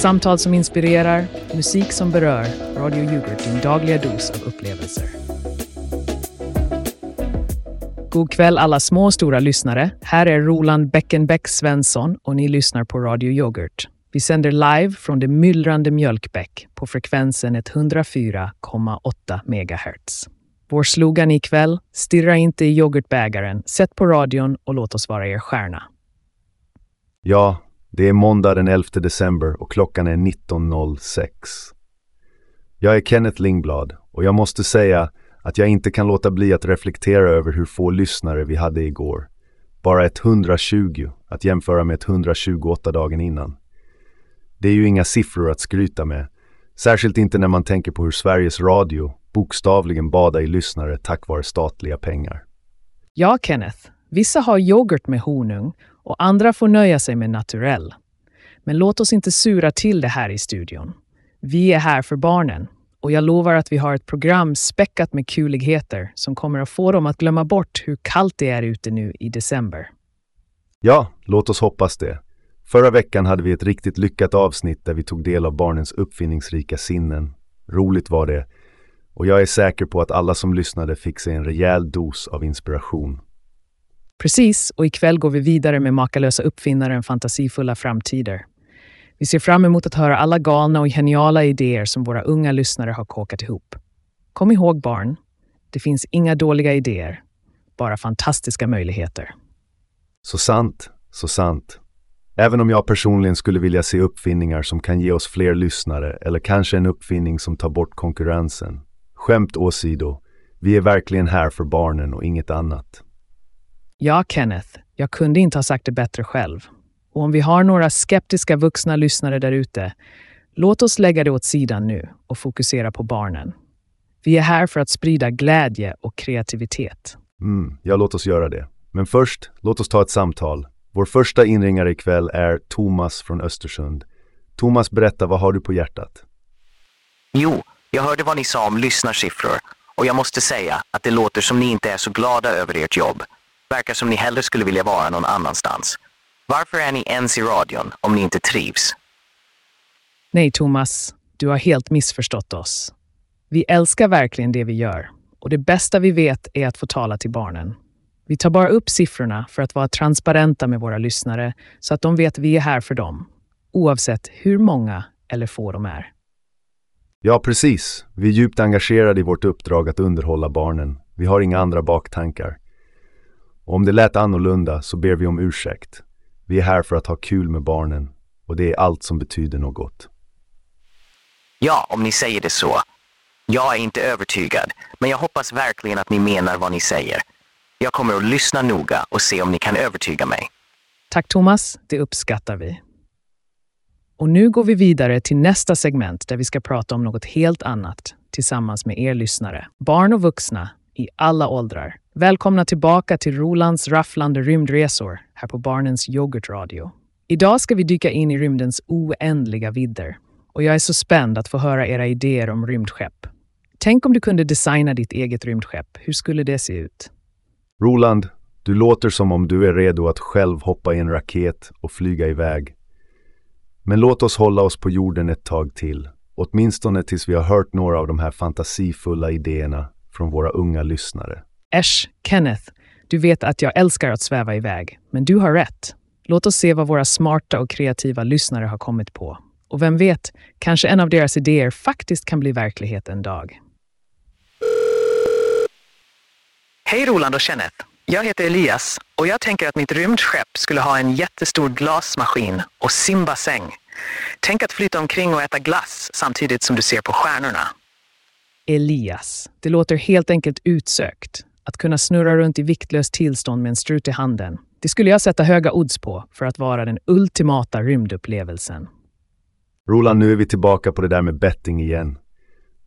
Samtal som inspirerar, musik som berör. Radio Yoghurt, din dagliga dos av upplevelser. God kväll alla små och stora lyssnare. Här är Roland Beckenbeck Svensson och ni lyssnar på Radio Yoghurt. Vi sänder live från det myllrande Mjölkbäck på frekvensen 104,8 MHz. Vår slogan ikväll, stirra inte i yoghurtbägaren, sätt på radion och låt oss vara er stjärna. Ja, det är måndag den 11 december och klockan är 19.06. Jag är Kenneth Lingblad och jag måste säga att jag inte kan låta bli att reflektera över hur få lyssnare vi hade igår. Bara 120 att jämföra med 128 dagen innan. Det är ju inga siffror att skryta med, särskilt inte när man tänker på hur Sveriges Radio bokstavligen badar i lyssnare tack vare statliga pengar. Ja, Kenneth. Vissa har yoghurt med honung och andra får nöja sig med naturell. Men låt oss inte sura till det här i studion. Vi är här för barnen och jag lovar att vi har ett program späckat med kuligheter som kommer att få dem att glömma bort hur kallt det är ute nu i december. Ja, låt oss hoppas det. Förra veckan hade vi ett riktigt lyckat avsnitt där vi tog del av barnens uppfinningsrika sinnen. Roligt var det. Och jag är säker på att alla som lyssnade fick sig en rejäl dos av inspiration. Precis, och ikväll går vi vidare med Makalösa uppfinnaren Fantasifulla framtider. Vi ser fram emot att höra alla galna och geniala idéer som våra unga lyssnare har kåkat ihop. Kom ihåg barn, det finns inga dåliga idéer, bara fantastiska möjligheter. Så sant, så sant. Även om jag personligen skulle vilja se uppfinningar som kan ge oss fler lyssnare eller kanske en uppfinning som tar bort konkurrensen. Skämt åsido, vi är verkligen här för barnen och inget annat. Ja, Kenneth, jag kunde inte ha sagt det bättre själv. Och om vi har några skeptiska vuxna lyssnare där ute, låt oss lägga det åt sidan nu och fokusera på barnen. Vi är här för att sprida glädje och kreativitet. Mm, ja, låt oss göra det. Men först, låt oss ta ett samtal. Vår första inringare ikväll är Thomas från Östersund. Thomas, berätta, vad har du på hjärtat? Jo, jag hörde vad ni sa om lyssnarsiffror och jag måste säga att det låter som ni inte är så glada över ert jobb. Verkar som ni hellre skulle vilja vara någon annanstans. Varför är ni ens i radion om ni inte trivs? Nej, Thomas, du har helt missförstått oss. Vi älskar verkligen det vi gör och det bästa vi vet är att få tala till barnen. Vi tar bara upp siffrorna för att vara transparenta med våra lyssnare så att de vet vi är här för dem, oavsett hur många eller få de är. Ja, precis. Vi är djupt engagerade i vårt uppdrag att underhålla barnen. Vi har inga andra baktankar. Och om det lät annorlunda så ber vi om ursäkt. Vi är här för att ha kul med barnen och det är allt som betyder något. Ja, om ni säger det så. Jag är inte övertygad, men jag hoppas verkligen att ni menar vad ni säger. Jag kommer att lyssna noga och se om ni kan övertyga mig. Tack Thomas, det uppskattar vi. Och nu går vi vidare till nästa segment där vi ska prata om något helt annat tillsammans med er lyssnare. Barn och vuxna i alla åldrar. Välkomna tillbaka till Rolands rafflande rymdresor här på Barnens Yoghurtradio. Idag ska vi dyka in i rymdens oändliga vidder och jag är så spänd att få höra era idéer om rymdskepp. Tänk om du kunde designa ditt eget rymdskepp. Hur skulle det se ut? Roland, du låter som om du är redo att själv hoppa i en raket och flyga iväg. Men låt oss hålla oss på jorden ett tag till, åtminstone tills vi har hört några av de här fantasifulla idéerna från våra unga lyssnare. Äsch, Kenneth, du vet att jag älskar att sväva iväg, men du har rätt. Låt oss se vad våra smarta och kreativa lyssnare har kommit på. Och vem vet, kanske en av deras idéer faktiskt kan bli verklighet en dag. Hej Roland och Kenneth. Jag heter Elias och jag tänker att mitt rymdskepp skulle ha en jättestor glasmaskin och simbassäng. Tänk att flyta omkring och äta glass samtidigt som du ser på stjärnorna. Elias. Det låter helt enkelt utsökt. Att kunna snurra runt i viktlöst tillstånd med en strut i handen. Det skulle jag sätta höga odds på för att vara den ultimata rymdupplevelsen. Roland, nu är vi tillbaka på det där med betting igen.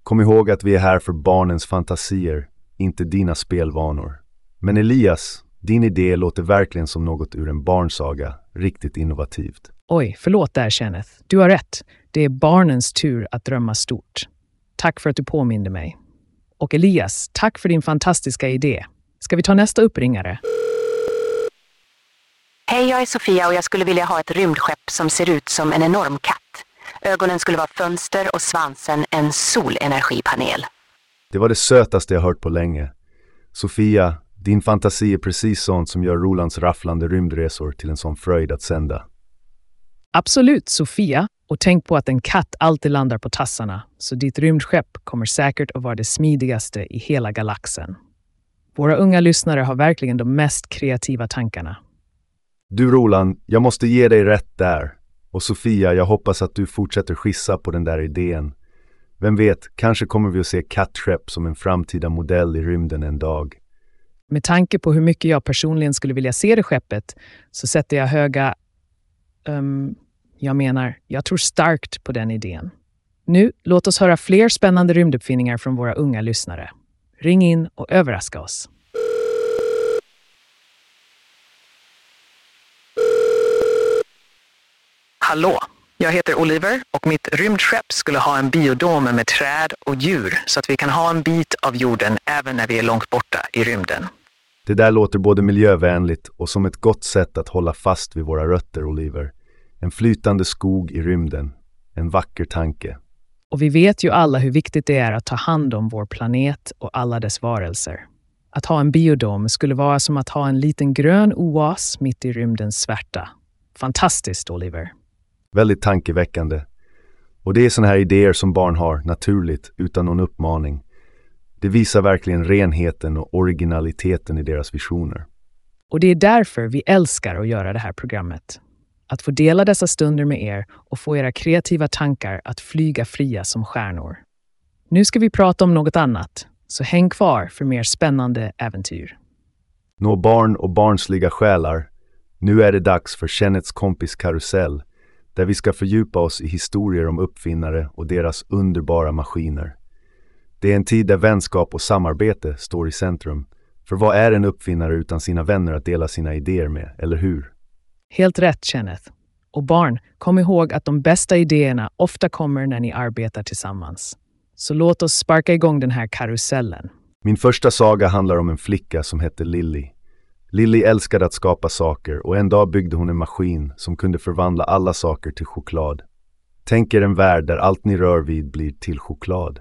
Kom ihåg att vi är här för barnens fantasier, inte dina spelvanor. Men Elias, din idé låter verkligen som något ur en barnsaga, riktigt innovativt. Oj, förlåt där Kenneth. Du har rätt. Det är barnens tur att drömma stort. Tack för att du påminde mig. Och Elias, tack för din fantastiska idé. Ska vi ta nästa uppringare? Hej, jag är Sofia och jag skulle vilja ha ett rymdskepp som ser ut som en enorm katt. Ögonen skulle vara fönster och svansen en solenergipanel. Det var det sötaste jag hört på länge. Sofia, din fantasi är precis sånt som gör Rolands rafflande rymdresor till en sån fröjd att sända. Absolut, Sofia. Och tänk på att en katt alltid landar på tassarna, så ditt rymdskepp kommer säkert att vara det smidigaste i hela galaxen. Våra unga lyssnare har verkligen de mest kreativa tankarna. Du Roland, jag måste ge dig rätt där. Och Sofia, jag hoppas att du fortsätter skissa på den där idén. Vem vet, kanske kommer vi att se kattskepp som en framtida modell i rymden en dag. Med tanke på hur mycket jag personligen skulle vilja se det skeppet så sätter jag höga... Um, jag menar, jag tror starkt på den idén. Nu, låt oss höra fler spännande rymduppfinningar från våra unga lyssnare. Ring in och överraska oss. Hallå! Jag heter Oliver och mitt rymdskepp skulle ha en biodom med träd och djur så att vi kan ha en bit av jorden även när vi är långt borta i rymden. Det där låter både miljövänligt och som ett gott sätt att hålla fast vid våra rötter, Oliver. En flytande skog i rymden. En vacker tanke. Och vi vet ju alla hur viktigt det är att ta hand om vår planet och alla dess varelser. Att ha en biodom skulle vara som att ha en liten grön oas mitt i rymdens svärta. Fantastiskt, Oliver. Väldigt tankeväckande. Och det är sådana här idéer som barn har, naturligt, utan någon uppmaning. Det visar verkligen renheten och originaliteten i deras visioner. Och det är därför vi älskar att göra det här programmet. Att få dela dessa stunder med er och få era kreativa tankar att flyga fria som stjärnor. Nu ska vi prata om något annat, så häng kvar för mer spännande äventyr. Nå barn och barnsliga själar, nu är det dags för Kennets kompis karusell, där vi ska fördjupa oss i historier om uppfinnare och deras underbara maskiner. Det är en tid där vänskap och samarbete står i centrum. För vad är en uppfinnare utan sina vänner att dela sina idéer med, eller hur? Helt rätt, Kenneth. Och barn, kom ihåg att de bästa idéerna ofta kommer när ni arbetar tillsammans. Så låt oss sparka igång den här karusellen. Min första saga handlar om en flicka som hette Lilly. Lilly älskade att skapa saker och en dag byggde hon en maskin som kunde förvandla alla saker till choklad. Tänk er en värld där allt ni rör vid blir till choklad.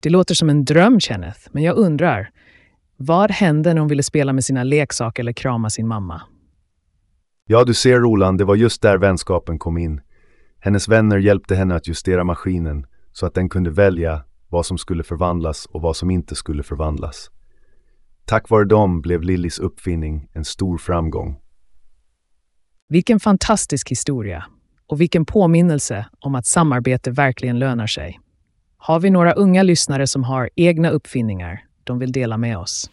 Det låter som en dröm, Kenneth, men jag undrar. Vad hände när hon ville spela med sina leksaker eller krama sin mamma? Ja, du ser Roland, det var just där vänskapen kom in. Hennes vänner hjälpte henne att justera maskinen så att den kunde välja vad som skulle förvandlas och vad som inte skulle förvandlas. Tack vare dem blev Lillys uppfinning en stor framgång. Vilken fantastisk historia och vilken påminnelse om att samarbete verkligen lönar sig. Har vi några unga lyssnare som har egna uppfinningar de vill dela med oss?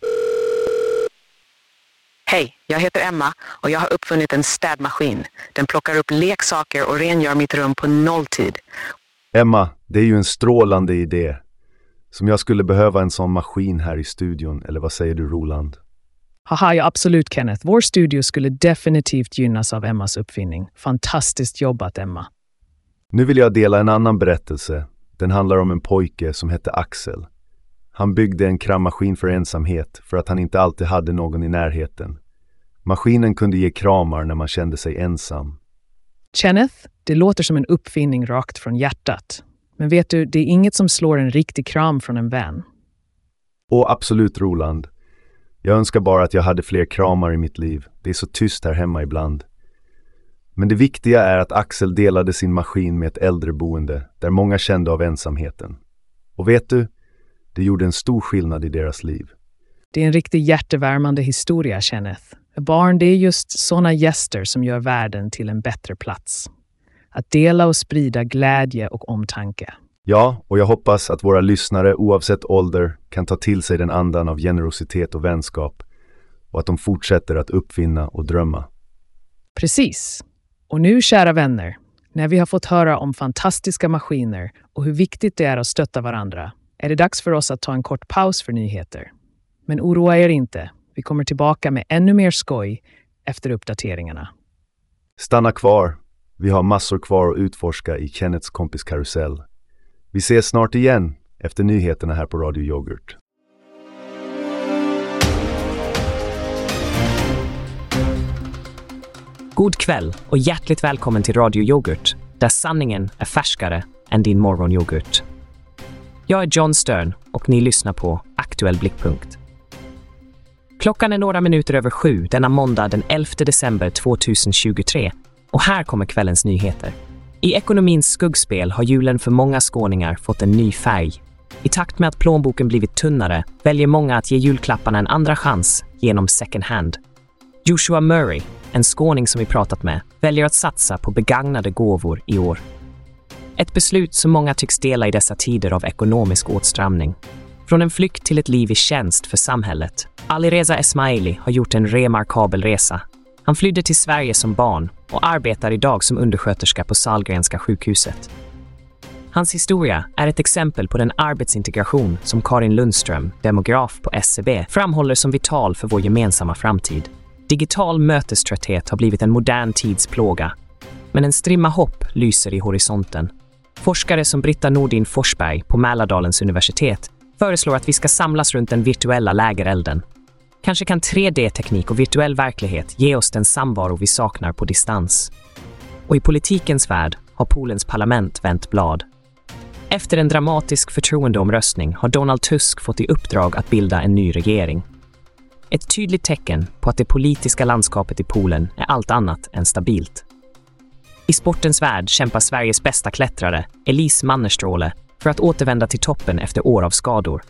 Hej, jag heter Emma och jag har uppfunnit en städmaskin. Den plockar upp leksaker och rengör mitt rum på nolltid. Emma, det är ju en strålande idé. Som jag skulle behöva en sån maskin här i studion, eller vad säger du Roland? Haha, ja absolut Kenneth. Vår studio skulle definitivt gynnas av Emmas uppfinning. Fantastiskt jobbat Emma. Nu vill jag dela en annan berättelse. Den handlar om en pojke som hette Axel. Han byggde en krammaskin för ensamhet för att han inte alltid hade någon i närheten. Maskinen kunde ge kramar när man kände sig ensam. Kenneth, det låter som en uppfinning rakt från hjärtat. Men vet du, det är inget som slår en riktig kram från en vän. Och absolut Roland. Jag önskar bara att jag hade fler kramar i mitt liv. Det är så tyst här hemma ibland. Men det viktiga är att Axel delade sin maskin med ett äldreboende där många kände av ensamheten. Och vet du? Det gjorde en stor skillnad i deras liv. Det är en riktigt hjärtevärmande historia, Kenneth. Barn, det är just sådana gäster som gör världen till en bättre plats. Att dela och sprida glädje och omtanke. Ja, och jag hoppas att våra lyssnare oavsett ålder kan ta till sig den andan av generositet och vänskap och att de fortsätter att uppfinna och drömma. Precis. Och nu, kära vänner, när vi har fått höra om fantastiska maskiner och hur viktigt det är att stötta varandra, är det dags för oss att ta en kort paus för nyheter. Men oroa er inte. Vi kommer tillbaka med ännu mer skoj efter uppdateringarna. Stanna kvar. Vi har massor kvar att utforska i Kennets kompis karusell. Vi ses snart igen efter nyheterna här på Radio Yoghurt. God kväll och hjärtligt välkommen till Radio Yoghurt, där sanningen är färskare än din morgonyoghurt. Jag är John Stern och ni lyssnar på Aktuell blickpunkt. Klockan är några minuter över sju denna måndag den 11 december 2023 och här kommer kvällens nyheter. I ekonomins skuggspel har julen för många skåningar fått en ny färg. I takt med att plånboken blivit tunnare väljer många att ge julklapparna en andra chans genom second hand. Joshua Murray, en skåning som vi pratat med, väljer att satsa på begagnade gåvor i år. Ett beslut som många tycks dela i dessa tider av ekonomisk åtstramning. Från en flykt till ett liv i tjänst för samhället. Alireza Esmaili har gjort en remarkabel resa. Han flydde till Sverige som barn och arbetar idag som undersköterska på Sahlgrenska sjukhuset. Hans historia är ett exempel på den arbetsintegration som Karin Lundström, demograf på SCB, framhåller som vital för vår gemensamma framtid. Digital möteströtthet har blivit en modern tids plåga. Men en strimma hopp lyser i horisonten. Forskare som Britta Nordin Forsberg på Mälardalens universitet föreslår att vi ska samlas runt den virtuella lägerelden. Kanske kan 3D-teknik och virtuell verklighet ge oss den samvaro vi saknar på distans. Och i politikens värld har Polens parlament vänt blad. Efter en dramatisk förtroendeomröstning har Donald Tusk fått i uppdrag att bilda en ny regering. Ett tydligt tecken på att det politiska landskapet i Polen är allt annat än stabilt. I sportens värld kämpar Sveriges bästa klättrare, Elise Mannerstråle, för att återvända till toppen efter år av skador.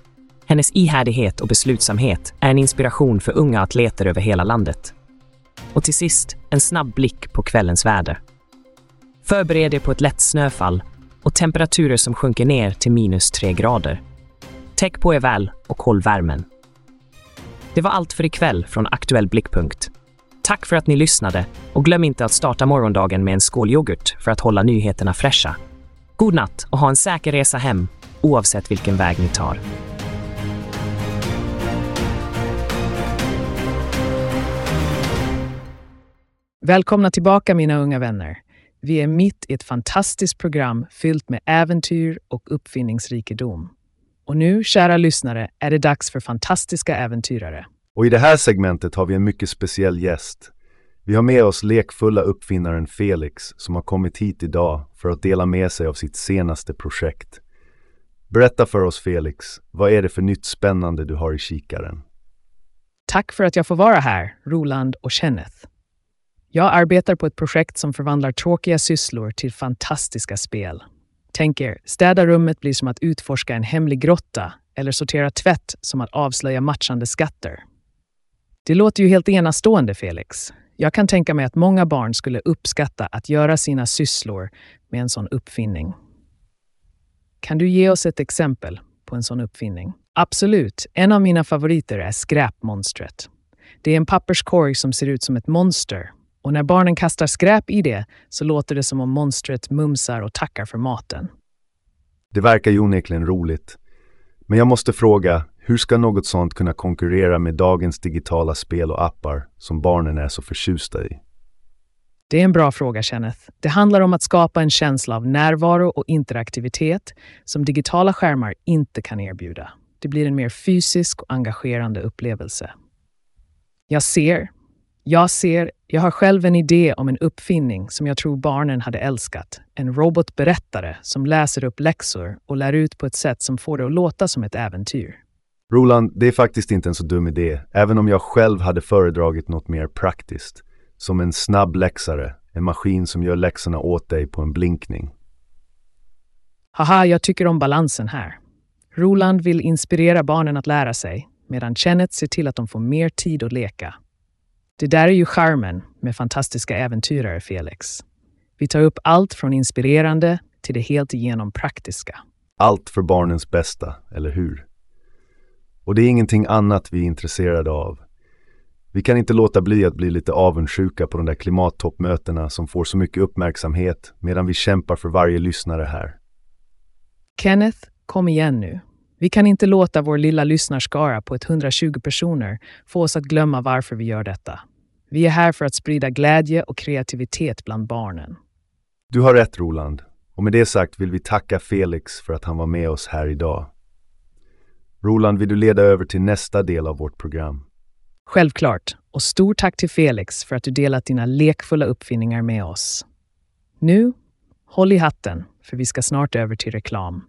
Hennes ihärdighet och beslutsamhet är en inspiration för unga atleter över hela landet. Och till sist, en snabb blick på kvällens väder. Förbered er på ett lätt snöfall och temperaturer som sjunker ner till minus tre grader. Täck på er väl och håll värmen. Det var allt för ikväll från Aktuell Blickpunkt. Tack för att ni lyssnade och glöm inte att starta morgondagen med en skål yoghurt för att hålla nyheterna fräscha. God natt och ha en säker resa hem oavsett vilken väg ni tar. Välkomna tillbaka mina unga vänner. Vi är mitt i ett fantastiskt program fyllt med äventyr och uppfinningsrikedom. Och nu, kära lyssnare, är det dags för fantastiska äventyrare. Och i det här segmentet har vi en mycket speciell gäst. Vi har med oss lekfulla uppfinnaren Felix som har kommit hit idag för att dela med sig av sitt senaste projekt. Berätta för oss Felix, vad är det för nytt spännande du har i kikaren? Tack för att jag får vara här, Roland och Kenneth. Jag arbetar på ett projekt som förvandlar tråkiga sysslor till fantastiska spel. Tänk er, städa rummet blir som att utforska en hemlig grotta eller sortera tvätt som att avslöja matchande skatter. Det låter ju helt enastående, Felix. Jag kan tänka mig att många barn skulle uppskatta att göra sina sysslor med en sån uppfinning. Kan du ge oss ett exempel på en sån uppfinning? Absolut. En av mina favoriter är skräpmonstret. Det är en papperskorg som ser ut som ett monster och när barnen kastar skräp i det så låter det som om monstret mumsar och tackar för maten. Det verkar ju onekligen roligt. Men jag måste fråga, hur ska något sånt kunna konkurrera med dagens digitala spel och appar som barnen är så förtjusta i? Det är en bra fråga, Kenneth. Det handlar om att skapa en känsla av närvaro och interaktivitet som digitala skärmar inte kan erbjuda. Det blir en mer fysisk och engagerande upplevelse. Jag ser, jag ser, jag har själv en idé om en uppfinning som jag tror barnen hade älskat. En robotberättare som läser upp läxor och lär ut på ett sätt som får det att låta som ett äventyr. Roland, det är faktiskt inte en så dum idé, även om jag själv hade föredragit något mer praktiskt. Som en snabb läxare, en maskin som gör läxorna åt dig på en blinkning. Haha, jag tycker om balansen här. Roland vill inspirera barnen att lära sig, medan Kenneth ser till att de får mer tid att leka. Det där är ju charmen med fantastiska äventyrare, Felix. Vi tar upp allt från inspirerande till det helt igenom praktiska. Allt för barnens bästa, eller hur? Och det är ingenting annat vi är intresserade av. Vi kan inte låta bli att bli lite avundsjuka på de där klimattoppmötena som får så mycket uppmärksamhet medan vi kämpar för varje lyssnare här. Kenneth, kom igen nu. Vi kan inte låta vår lilla lyssnarskara på 120 personer få oss att glömma varför vi gör detta. Vi är här för att sprida glädje och kreativitet bland barnen. Du har rätt Roland. Och med det sagt vill vi tacka Felix för att han var med oss här idag. Roland, vill du leda över till nästa del av vårt program? Självklart. Och stort tack till Felix för att du delat dina lekfulla uppfinningar med oss. Nu, håll i hatten, för vi ska snart över till reklam.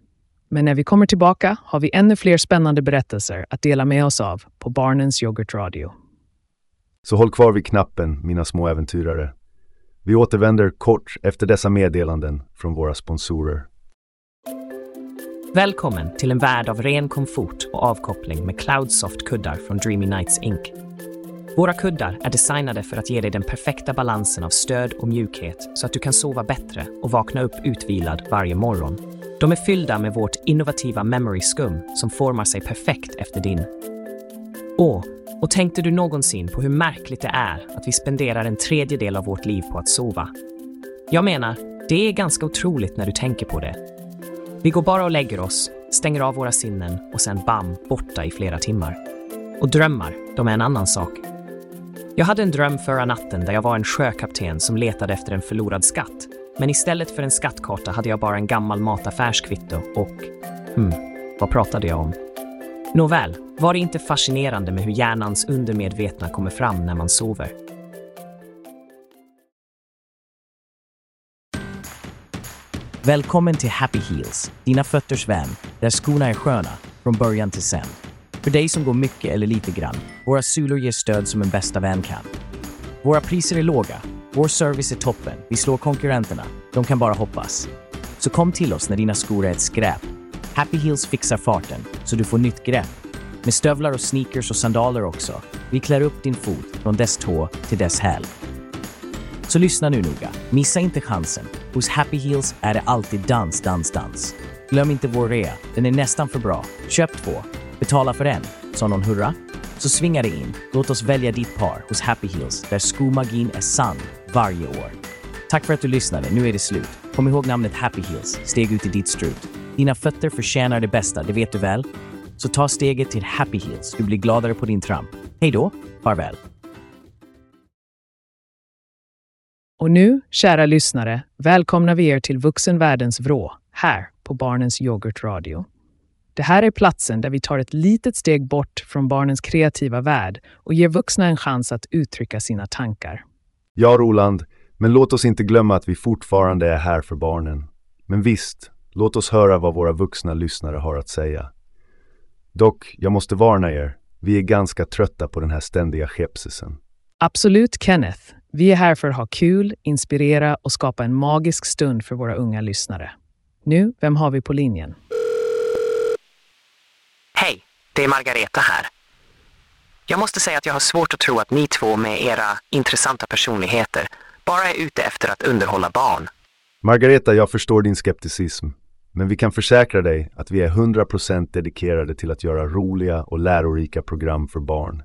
Men när vi kommer tillbaka har vi ännu fler spännande berättelser att dela med oss av på Barnens Yoghurtradio. Så håll kvar vid knappen, mina små äventyrare. Vi återvänder kort efter dessa meddelanden från våra sponsorer. Välkommen till en värld av ren komfort och avkoppling med Cloudsoft-kuddar från Dreamy Nights Inc. Våra kuddar är designade för att ge dig den perfekta balansen av stöd och mjukhet så att du kan sova bättre och vakna upp utvilad varje morgon. De är fyllda med vårt innovativa memory skum som formar sig perfekt efter din. Åh, och tänkte du någonsin på hur märkligt det är att vi spenderar en tredjedel av vårt liv på att sova? Jag menar, det är ganska otroligt när du tänker på det. Vi går bara och lägger oss, stänger av våra sinnen och sen bam, borta i flera timmar. Och drömmar, de är en annan sak. Jag hade en dröm förra natten där jag var en sjökapten som letade efter en förlorad skatt. Men istället för en skattkarta hade jag bara en gammal mataffärskvitto och... Hmm, vad pratade jag om? Nåväl, var det inte fascinerande med hur hjärnans undermedvetna kommer fram när man sover? Välkommen till Happy Heels, dina fötters vän, där skorna är sköna, från början till sen. För dig som går mycket eller lite grann, våra sulor ger stöd som en bästa vän kan. Våra priser är låga, vår service är toppen, vi slår konkurrenterna, de kan bara hoppas. Så kom till oss när dina skor är ett skräp. Happy Heels fixar farten, så du får nytt grepp. Med stövlar och sneakers och sandaler också. Vi klär upp din fot från dess tå till dess häl. Så lyssna nu noga. Missa inte chansen. Hos Happy Heels är det alltid dans, dans, dans. Glöm inte vår rea. Den är nästan för bra. Köp två. Betala för en. Sa någon hurra? Så svinga dig in. Låt oss välja ditt par hos Happy Heels där skomagin är sann varje år. Tack för att du lyssnade. Nu är det slut. Kom ihåg namnet Happy Heels. Steg ut i ditt strut. Dina fötter förtjänar det bästa, det vet du väl? Så ta steget till Happy Heels. Du blir gladare på din tramp. Hej då. Farväl. Och nu, kära lyssnare, välkomnar vi er till vuxenvärldens vrå, här på Barnens Yoghurtradio. Det här är platsen där vi tar ett litet steg bort från barnens kreativa värld och ger vuxna en chans att uttrycka sina tankar. Ja, Roland, men låt oss inte glömma att vi fortfarande är här för barnen. Men visst, låt oss höra vad våra vuxna lyssnare har att säga. Dock, jag måste varna er, vi är ganska trötta på den här ständiga skepsisen. Absolut, Kenneth. Vi är här för att ha kul, inspirera och skapa en magisk stund för våra unga lyssnare. Nu, vem har vi på linjen? Hej, det är Margareta här. Jag måste säga att jag har svårt att tro att ni två med era intressanta personligheter bara är ute efter att underhålla barn. Margareta, jag förstår din skepticism. Men vi kan försäkra dig att vi är 100% dedikerade till att göra roliga och lärorika program för barn.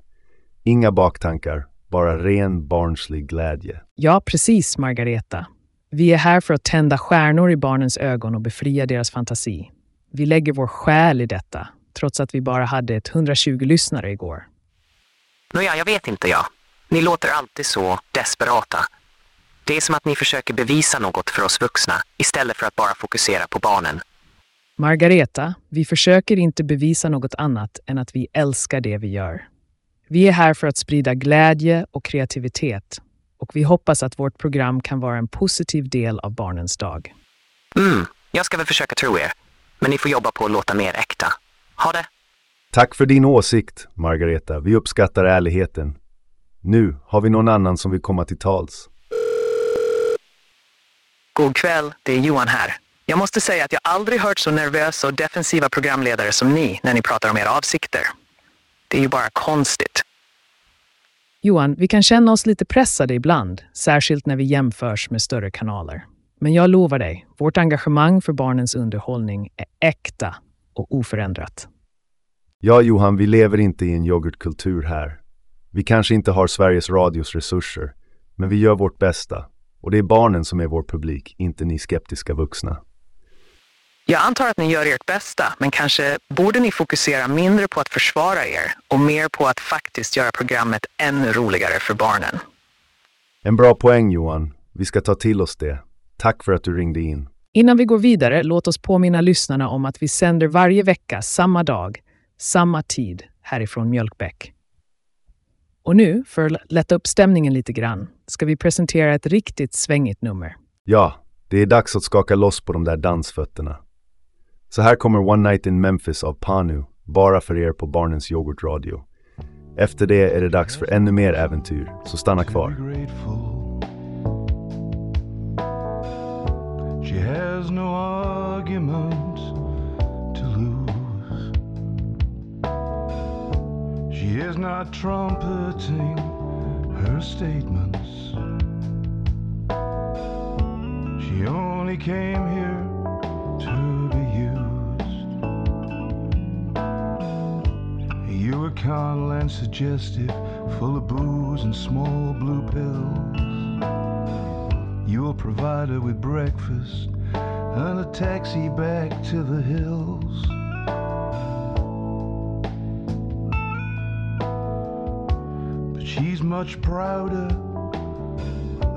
Inga baktankar, bara ren barnslig glädje. Ja, precis, Margareta. Vi är här för att tända stjärnor i barnens ögon och befria deras fantasi. Vi lägger vår själ i detta, trots att vi bara hade ett 120 lyssnare igår. Nåja, jag vet inte jag. Ni låter alltid så desperata. Det är som att ni försöker bevisa något för oss vuxna istället för att bara fokusera på barnen. Margareta, vi försöker inte bevisa något annat än att vi älskar det vi gör. Vi är här för att sprida glädje och kreativitet och vi hoppas att vårt program kan vara en positiv del av barnens dag. Mm, jag ska väl försöka tro er. Men ni får jobba på att låta mer äkta. Ha det! Tack för din åsikt, Margareta. Vi uppskattar ärligheten. Nu har vi någon annan som vill komma till tals. God kväll, det är Johan här. Jag måste säga att jag aldrig hört så nervösa och defensiva programledare som ni när ni pratar om era avsikter. Det är ju bara konstigt. Johan, vi kan känna oss lite pressade ibland, särskilt när vi jämförs med större kanaler. Men jag lovar dig, vårt engagemang för barnens underhållning är äkta och oförändrat. Ja, Johan, vi lever inte i en yoghurtkultur här. Vi kanske inte har Sveriges Radios resurser, men vi gör vårt bästa. Och det är barnen som är vår publik, inte ni skeptiska vuxna. Jag antar att ni gör ert bästa, men kanske borde ni fokusera mindre på att försvara er och mer på att faktiskt göra programmet ännu roligare för barnen. En bra poäng, Johan. Vi ska ta till oss det. Tack för att du ringde in. Innan vi går vidare, låt oss påminna lyssnarna om att vi sänder varje vecka, samma dag, samma tid, härifrån Mjölkbäck. Och nu, för att lätta upp stämningen lite grann, ska vi presentera ett riktigt svängigt nummer. Ja, Det är dags att skaka loss på de där dansfötterna. Så här kommer One Night in Memphis av Panu, bara för er på Barnens Yoghurtradio. Efter det är det dags för ännu mer äventyr, så stanna kvar. She has no argument to lose. She is not trumpeting her statements. She only came here to be used. You were carnal and suggestive, full of booze and small blue pills. You'll provide her with breakfast and a taxi back to the hills. But she's much prouder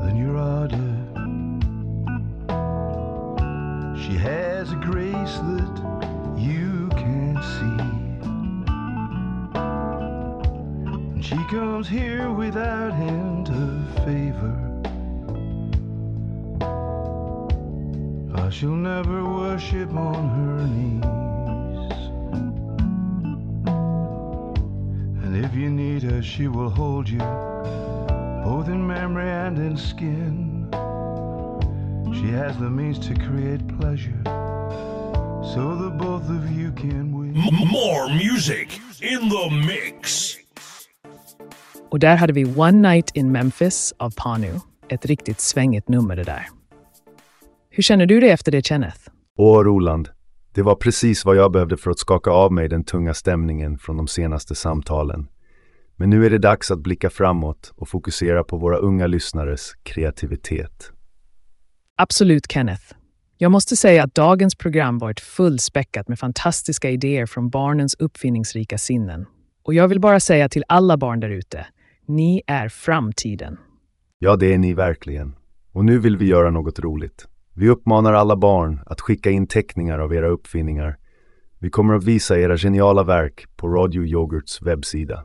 than your order. She has a grace that you can't see. And she comes here without hint of favor. She'll never worship on her knees. And if you need her, she will hold you, both in memory and in skin. She has the means to create pleasure, so that both of you can win. More music in the mix. Och där hade vi One Night in Memphis av Panu. Ett riktigt svängigt nummer det där. Hur känner du dig efter det, Kenneth? Åh, Roland. Det var precis vad jag behövde för att skaka av mig den tunga stämningen från de senaste samtalen. Men nu är det dags att blicka framåt och fokusera på våra unga lyssnares kreativitet. Absolut, Kenneth. Jag måste säga att dagens program varit fullspäckat med fantastiska idéer från barnens uppfinningsrika sinnen. Och jag vill bara säga till alla barn där ute, ni är framtiden. Ja, det är ni verkligen. Och nu vill vi göra något roligt. Vi uppmanar alla barn att skicka in teckningar av era uppfinningar. Vi kommer att visa era geniala verk på Radio Yoghurts webbsida.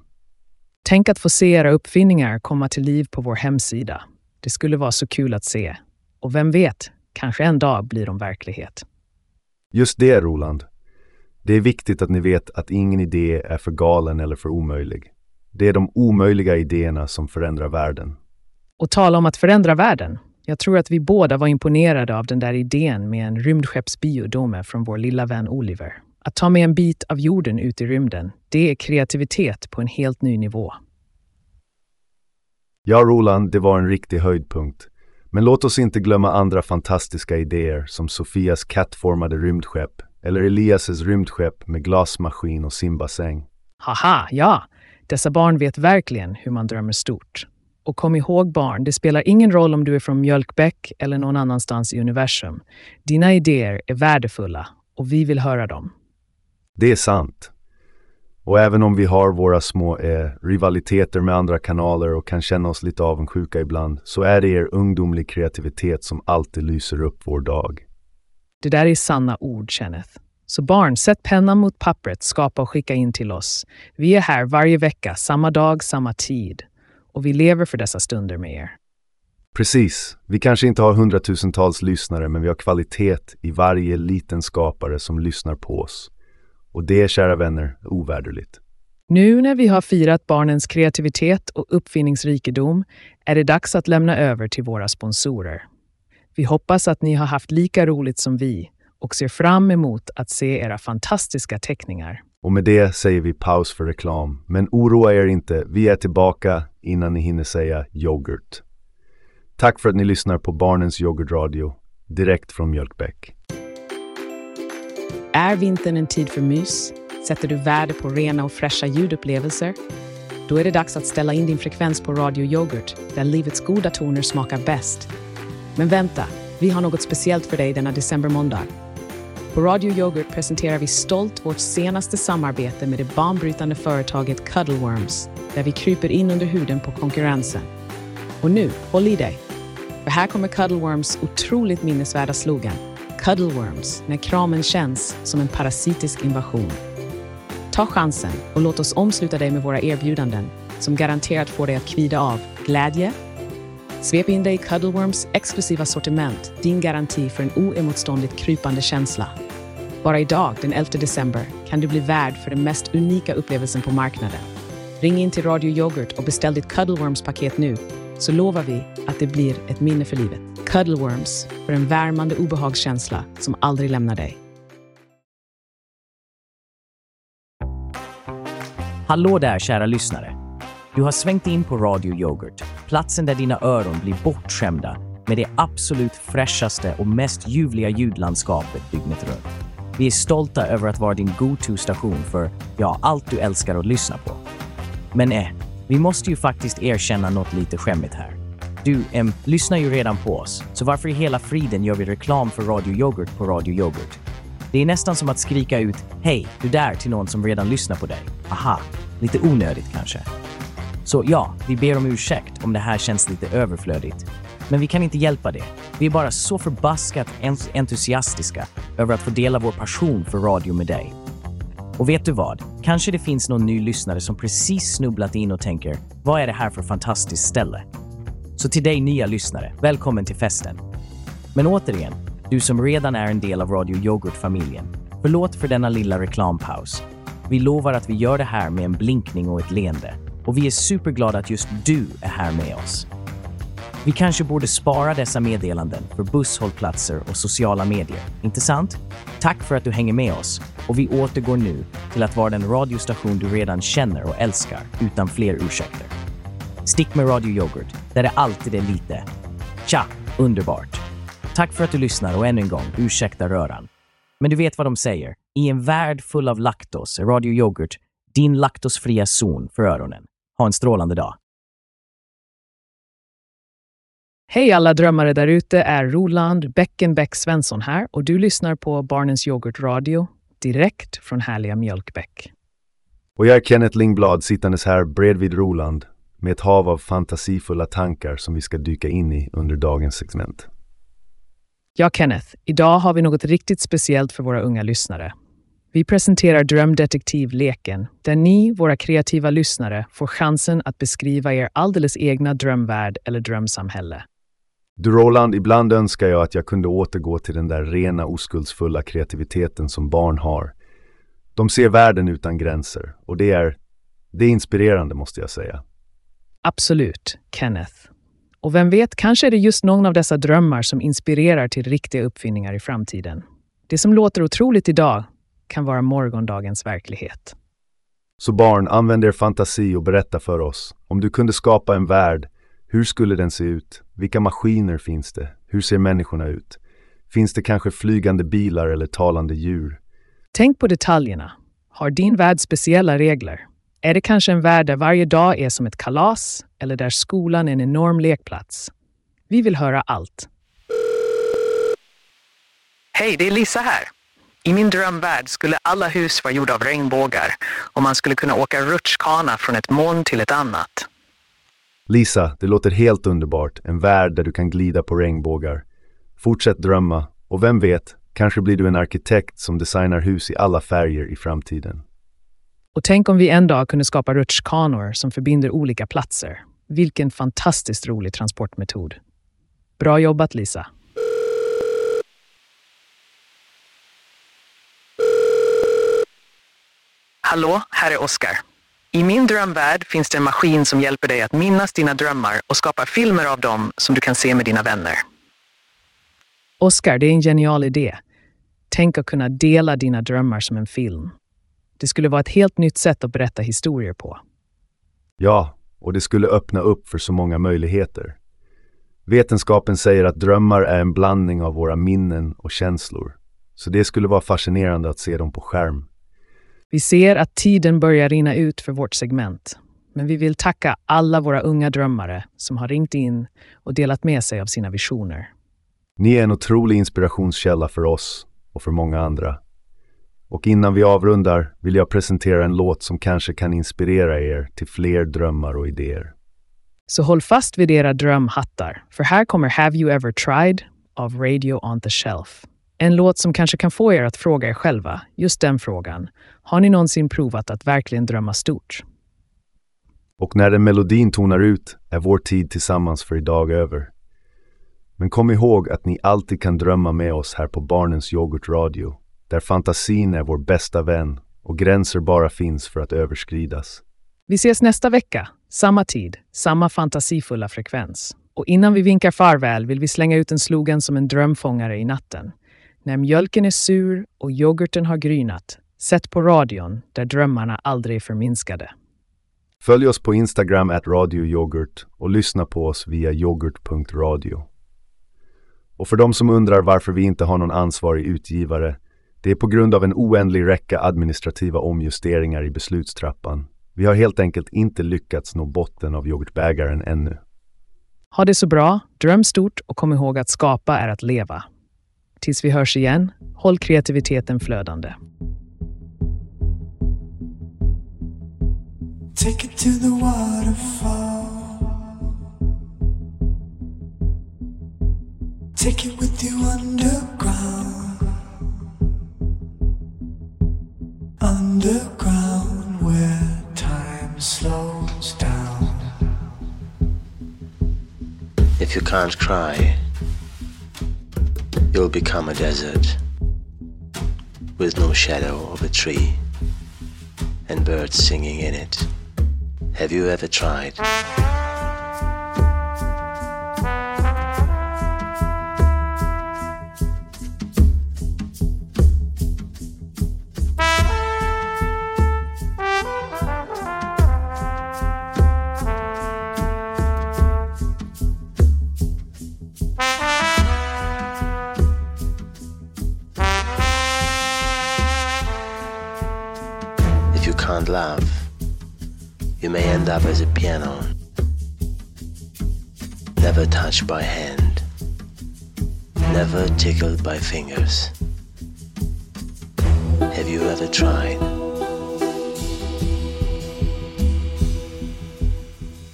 Tänk att få se era uppfinningar komma till liv på vår hemsida. Det skulle vara så kul att se. Och vem vet, kanske en dag blir de verklighet. Just det, Roland. Det är viktigt att ni vet att ingen idé är för galen eller för omöjlig. Det är de omöjliga idéerna som förändrar världen. Och tala om att förändra världen. Jag tror att vi båda var imponerade av den där idén med en rymdskeppsbiodome från vår lilla vän Oliver. Att ta med en bit av jorden ut i rymden, det är kreativitet på en helt ny nivå. Ja, Roland, det var en riktig höjdpunkt. Men låt oss inte glömma andra fantastiska idéer som Sofias kattformade rymdskepp eller Eliases rymdskepp med glasmaskin och simbassäng. Haha, ja! Dessa barn vet verkligen hur man drömmer stort. Och kom ihåg barn, det spelar ingen roll om du är från Mjölkbäck eller någon annanstans i universum. Dina idéer är värdefulla och vi vill höra dem. Det är sant. Och även om vi har våra små eh, rivaliteter med andra kanaler och kan känna oss lite avundsjuka ibland, så är det er ungdomlig kreativitet som alltid lyser upp vår dag. Det där är sanna ord, Kenneth. Så barn, sätt pennan mot pappret, skapa och skicka in till oss. Vi är här varje vecka, samma dag, samma tid. Och vi lever för dessa stunder med er. Precis. Vi kanske inte har hundratusentals lyssnare, men vi har kvalitet i varje liten skapare som lyssnar på oss. Och det, kära vänner, är ovärderligt. Nu när vi har firat barnens kreativitet och uppfinningsrikedom är det dags att lämna över till våra sponsorer. Vi hoppas att ni har haft lika roligt som vi och ser fram emot att se era fantastiska teckningar. Och med det säger vi paus för reklam. Men oroa er inte, vi är tillbaka innan ni hinner säga yoghurt. Tack för att ni lyssnar på Barnens Yoghurtradio, direkt från Mjölkbäck. Är vintern en tid för mys? Sätter du värde på rena och fräscha ljudupplevelser? Då är det dags att ställa in din frekvens på Radio Yoghurt, där livets goda toner smakar bäst. Men vänta, vi har något speciellt för dig denna decembermåndag. På Radio Yoghurt presenterar vi stolt vårt senaste samarbete med det banbrytande företaget Cuddleworms, där vi kryper in under huden på konkurrensen. Och nu, håll i dig! För här kommer Cuddleworms otroligt minnesvärda slogan. Cuddleworms, när kramen känns som en parasitisk invasion. Ta chansen och låt oss omsluta dig med våra erbjudanden som garanterat får dig att kvida av glädje, Svep in dig i Cuddleworms exklusiva sortiment, din garanti för en oemotståndligt krypande känsla. Bara idag, den 11 december, kan du bli värd för den mest unika upplevelsen på marknaden. Ring in till Radio Yoghurt och beställ ditt Cuddleworms-paket nu, så lovar vi att det blir ett minne för livet. Cuddleworms, för en värmande obehagskänsla som aldrig lämnar dig. Hallå där kära lyssnare! Du har svängt in på Radio Yoghurt, platsen där dina öron blir bortskämda med det absolut fräschaste och mest ljuvliga ljudlandskapet dygnet runt. Vi är stolta över att vara din go-to-station för, ja, allt du älskar att lyssna på. Men eh, vi måste ju faktiskt erkänna något lite skämmigt här. Du em, lyssnar ju redan på oss, så varför i hela friden gör vi reklam för Radio Yoghurt på Radio Yoghurt? Det är nästan som att skrika ut “Hej, du där” till någon som redan lyssnar på dig. Aha, lite onödigt kanske. Så ja, vi ber om ursäkt om det här känns lite överflödigt. Men vi kan inte hjälpa det. Vi är bara så förbaskat entusiastiska över att få dela vår passion för radio med dig. Och vet du vad? Kanske det finns någon ny lyssnare som precis snubblat in och tänker “Vad är det här för fantastiskt ställe?” Så till dig nya lyssnare, välkommen till festen. Men återigen, du som redan är en del av Radio Yoghurt-familjen, förlåt för denna lilla reklampaus. Vi lovar att vi gör det här med en blinkning och ett leende. Och vi är superglada att just du är här med oss. Vi kanske borde spara dessa meddelanden för busshållplatser och sociala medier, inte sant? Tack för att du hänger med oss och vi återgår nu till att vara den radiostation du redan känner och älskar utan fler ursäkter. Stick med Radio Yoghurt, där det alltid är lite. Tja, underbart! Tack för att du lyssnar och ännu en gång, ursäkta röran. Men du vet vad de säger, i en värld full av laktos är Radio Yoghurt din laktosfria zon för öronen. Ha en strålande dag! Hej alla drömmare där ute, är Roland Bäckenbäck Svensson här och du lyssnar på Barnens Yoghurt Radio direkt från härliga Mjölkbäck. Och jag är Kenneth Lingblad sittandes här bredvid Roland med ett hav av fantasifulla tankar som vi ska dyka in i under dagens segment. Ja, Kenneth, idag har vi något riktigt speciellt för våra unga lyssnare. Vi presenterar Drömdetektivleken, där ni, våra kreativa lyssnare, får chansen att beskriva er alldeles egna drömvärld eller drömsamhälle. Du Roland, ibland önskar jag att jag kunde återgå till den där rena oskuldsfulla kreativiteten som barn har. De ser världen utan gränser och det är, det är inspirerande måste jag säga. Absolut, Kenneth. Och vem vet, kanske är det just någon av dessa drömmar som inspirerar till riktiga uppfinningar i framtiden. Det som låter otroligt idag kan vara morgondagens verklighet. Så barn, använd er fantasi och berätta för oss. Om du kunde skapa en värld, hur skulle den se ut? Vilka maskiner finns det? Hur ser människorna ut? Finns det kanske flygande bilar eller talande djur? Tänk på detaljerna. Har din värld speciella regler? Är det kanske en värld där varje dag är som ett kalas eller där skolan är en enorm lekplats? Vi vill höra allt. Hej, det är Lisa här. I min drömvärld skulle alla hus vara gjorda av regnbågar och man skulle kunna åka rutschkana från ett moln till ett annat. Lisa, det låter helt underbart. En värld där du kan glida på regnbågar. Fortsätt drömma och vem vet, kanske blir du en arkitekt som designar hus i alla färger i framtiden. Och tänk om vi en dag kunde skapa rutschkanor som förbinder olika platser. Vilken fantastiskt rolig transportmetod. Bra jobbat, Lisa. Hallå, här är Oskar. I min drömvärld finns det en maskin som hjälper dig att minnas dina drömmar och skapa filmer av dem som du kan se med dina vänner. Oskar, det är en genial idé. Tänk att kunna dela dina drömmar som en film. Det skulle vara ett helt nytt sätt att berätta historier på. Ja, och det skulle öppna upp för så många möjligheter. Vetenskapen säger att drömmar är en blandning av våra minnen och känslor. Så det skulle vara fascinerande att se dem på skärm. Vi ser att tiden börjar rinna ut för vårt segment. Men vi vill tacka alla våra unga drömmare som har ringt in och delat med sig av sina visioner. Ni är en otrolig inspirationskälla för oss och för många andra. Och innan vi avrundar vill jag presentera en låt som kanske kan inspirera er till fler drömmar och idéer. Så håll fast vid era drömhattar, för här kommer Have You Ever Tried av Radio On The Shelf. En låt som kanske kan få er att fråga er själva, just den frågan. Har ni någonsin provat att verkligen drömma stort? Och när den melodin tonar ut är vår tid tillsammans för idag över. Men kom ihåg att ni alltid kan drömma med oss här på Barnens Yoghurt Radio, där fantasin är vår bästa vän och gränser bara finns för att överskridas. Vi ses nästa vecka, samma tid, samma fantasifulla frekvens. Och innan vi vinkar farväl vill vi slänga ut en slogan som en drömfångare i natten. När mjölken är sur och yoghurten har grynat, sätt på radion där drömmarna aldrig är förminskade. Följ oss på Instagram at radioyoghurt och lyssna på oss via yoghurt.radio. Och för de som undrar varför vi inte har någon ansvarig utgivare, det är på grund av en oändlig räcka administrativa omjusteringar i beslutstrappan. Vi har helt enkelt inte lyckats nå botten av yoghurtbägaren ännu. Ha det så bra, dröm stort och kom ihåg att skapa är att leva. Tills vi hörs igen, håll kreativiteten flödande. Take it to the waterfall. Take it with you underground. Underground where time slows down. If you can't cry, you'll become a desert with no shadow of a tree and birds singing in it. Have you ever tried? By hand, never tickled by fingers. Have you ever tried?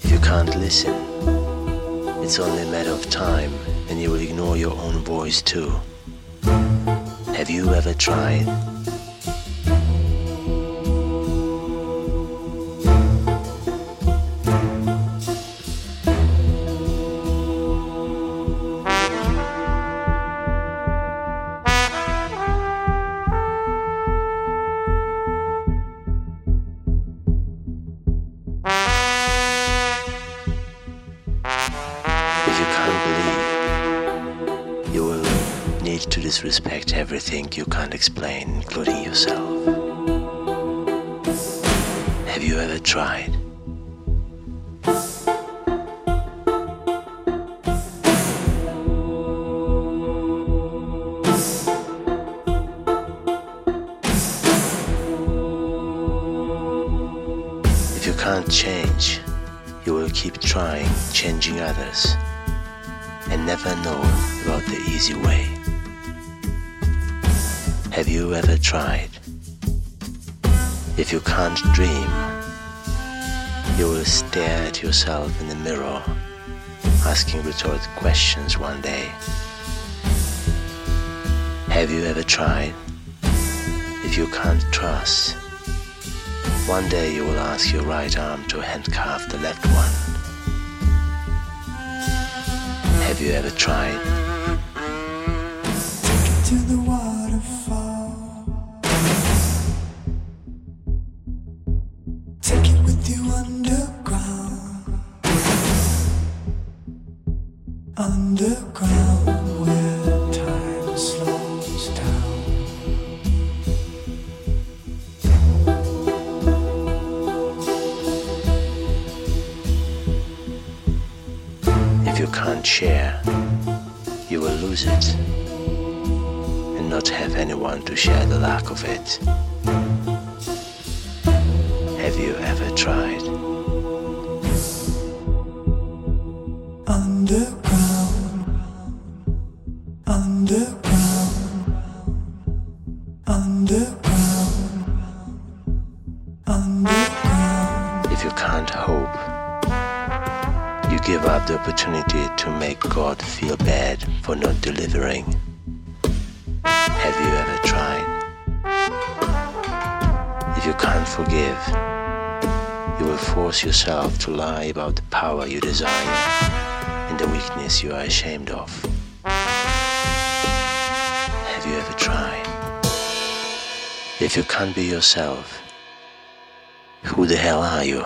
If you can't listen, it's only a matter of time and you will ignore your own voice too. Have you ever tried? Explain, including yourself. Have you ever tried? If you can't change, you will keep trying, changing others, and never know about the easy way. Have you ever tried? If you can't dream, you will stare at yourself in the mirror, asking rhetorical questions one day. Have you ever tried? If you can't trust, one day you will ask your right arm to handcuff the left one. Have you ever tried? Not have anyone to share the lack of it. Have you ever tried? Underground. Underground. Underground. Underground. If you can't hope, you give up the opportunity to make God feel bad for not delivering. Have you ever tried? If you can't forgive, you will force yourself to lie about the power you desire and the weakness you are ashamed of. Have you ever tried? If you can't be yourself, who the hell are you?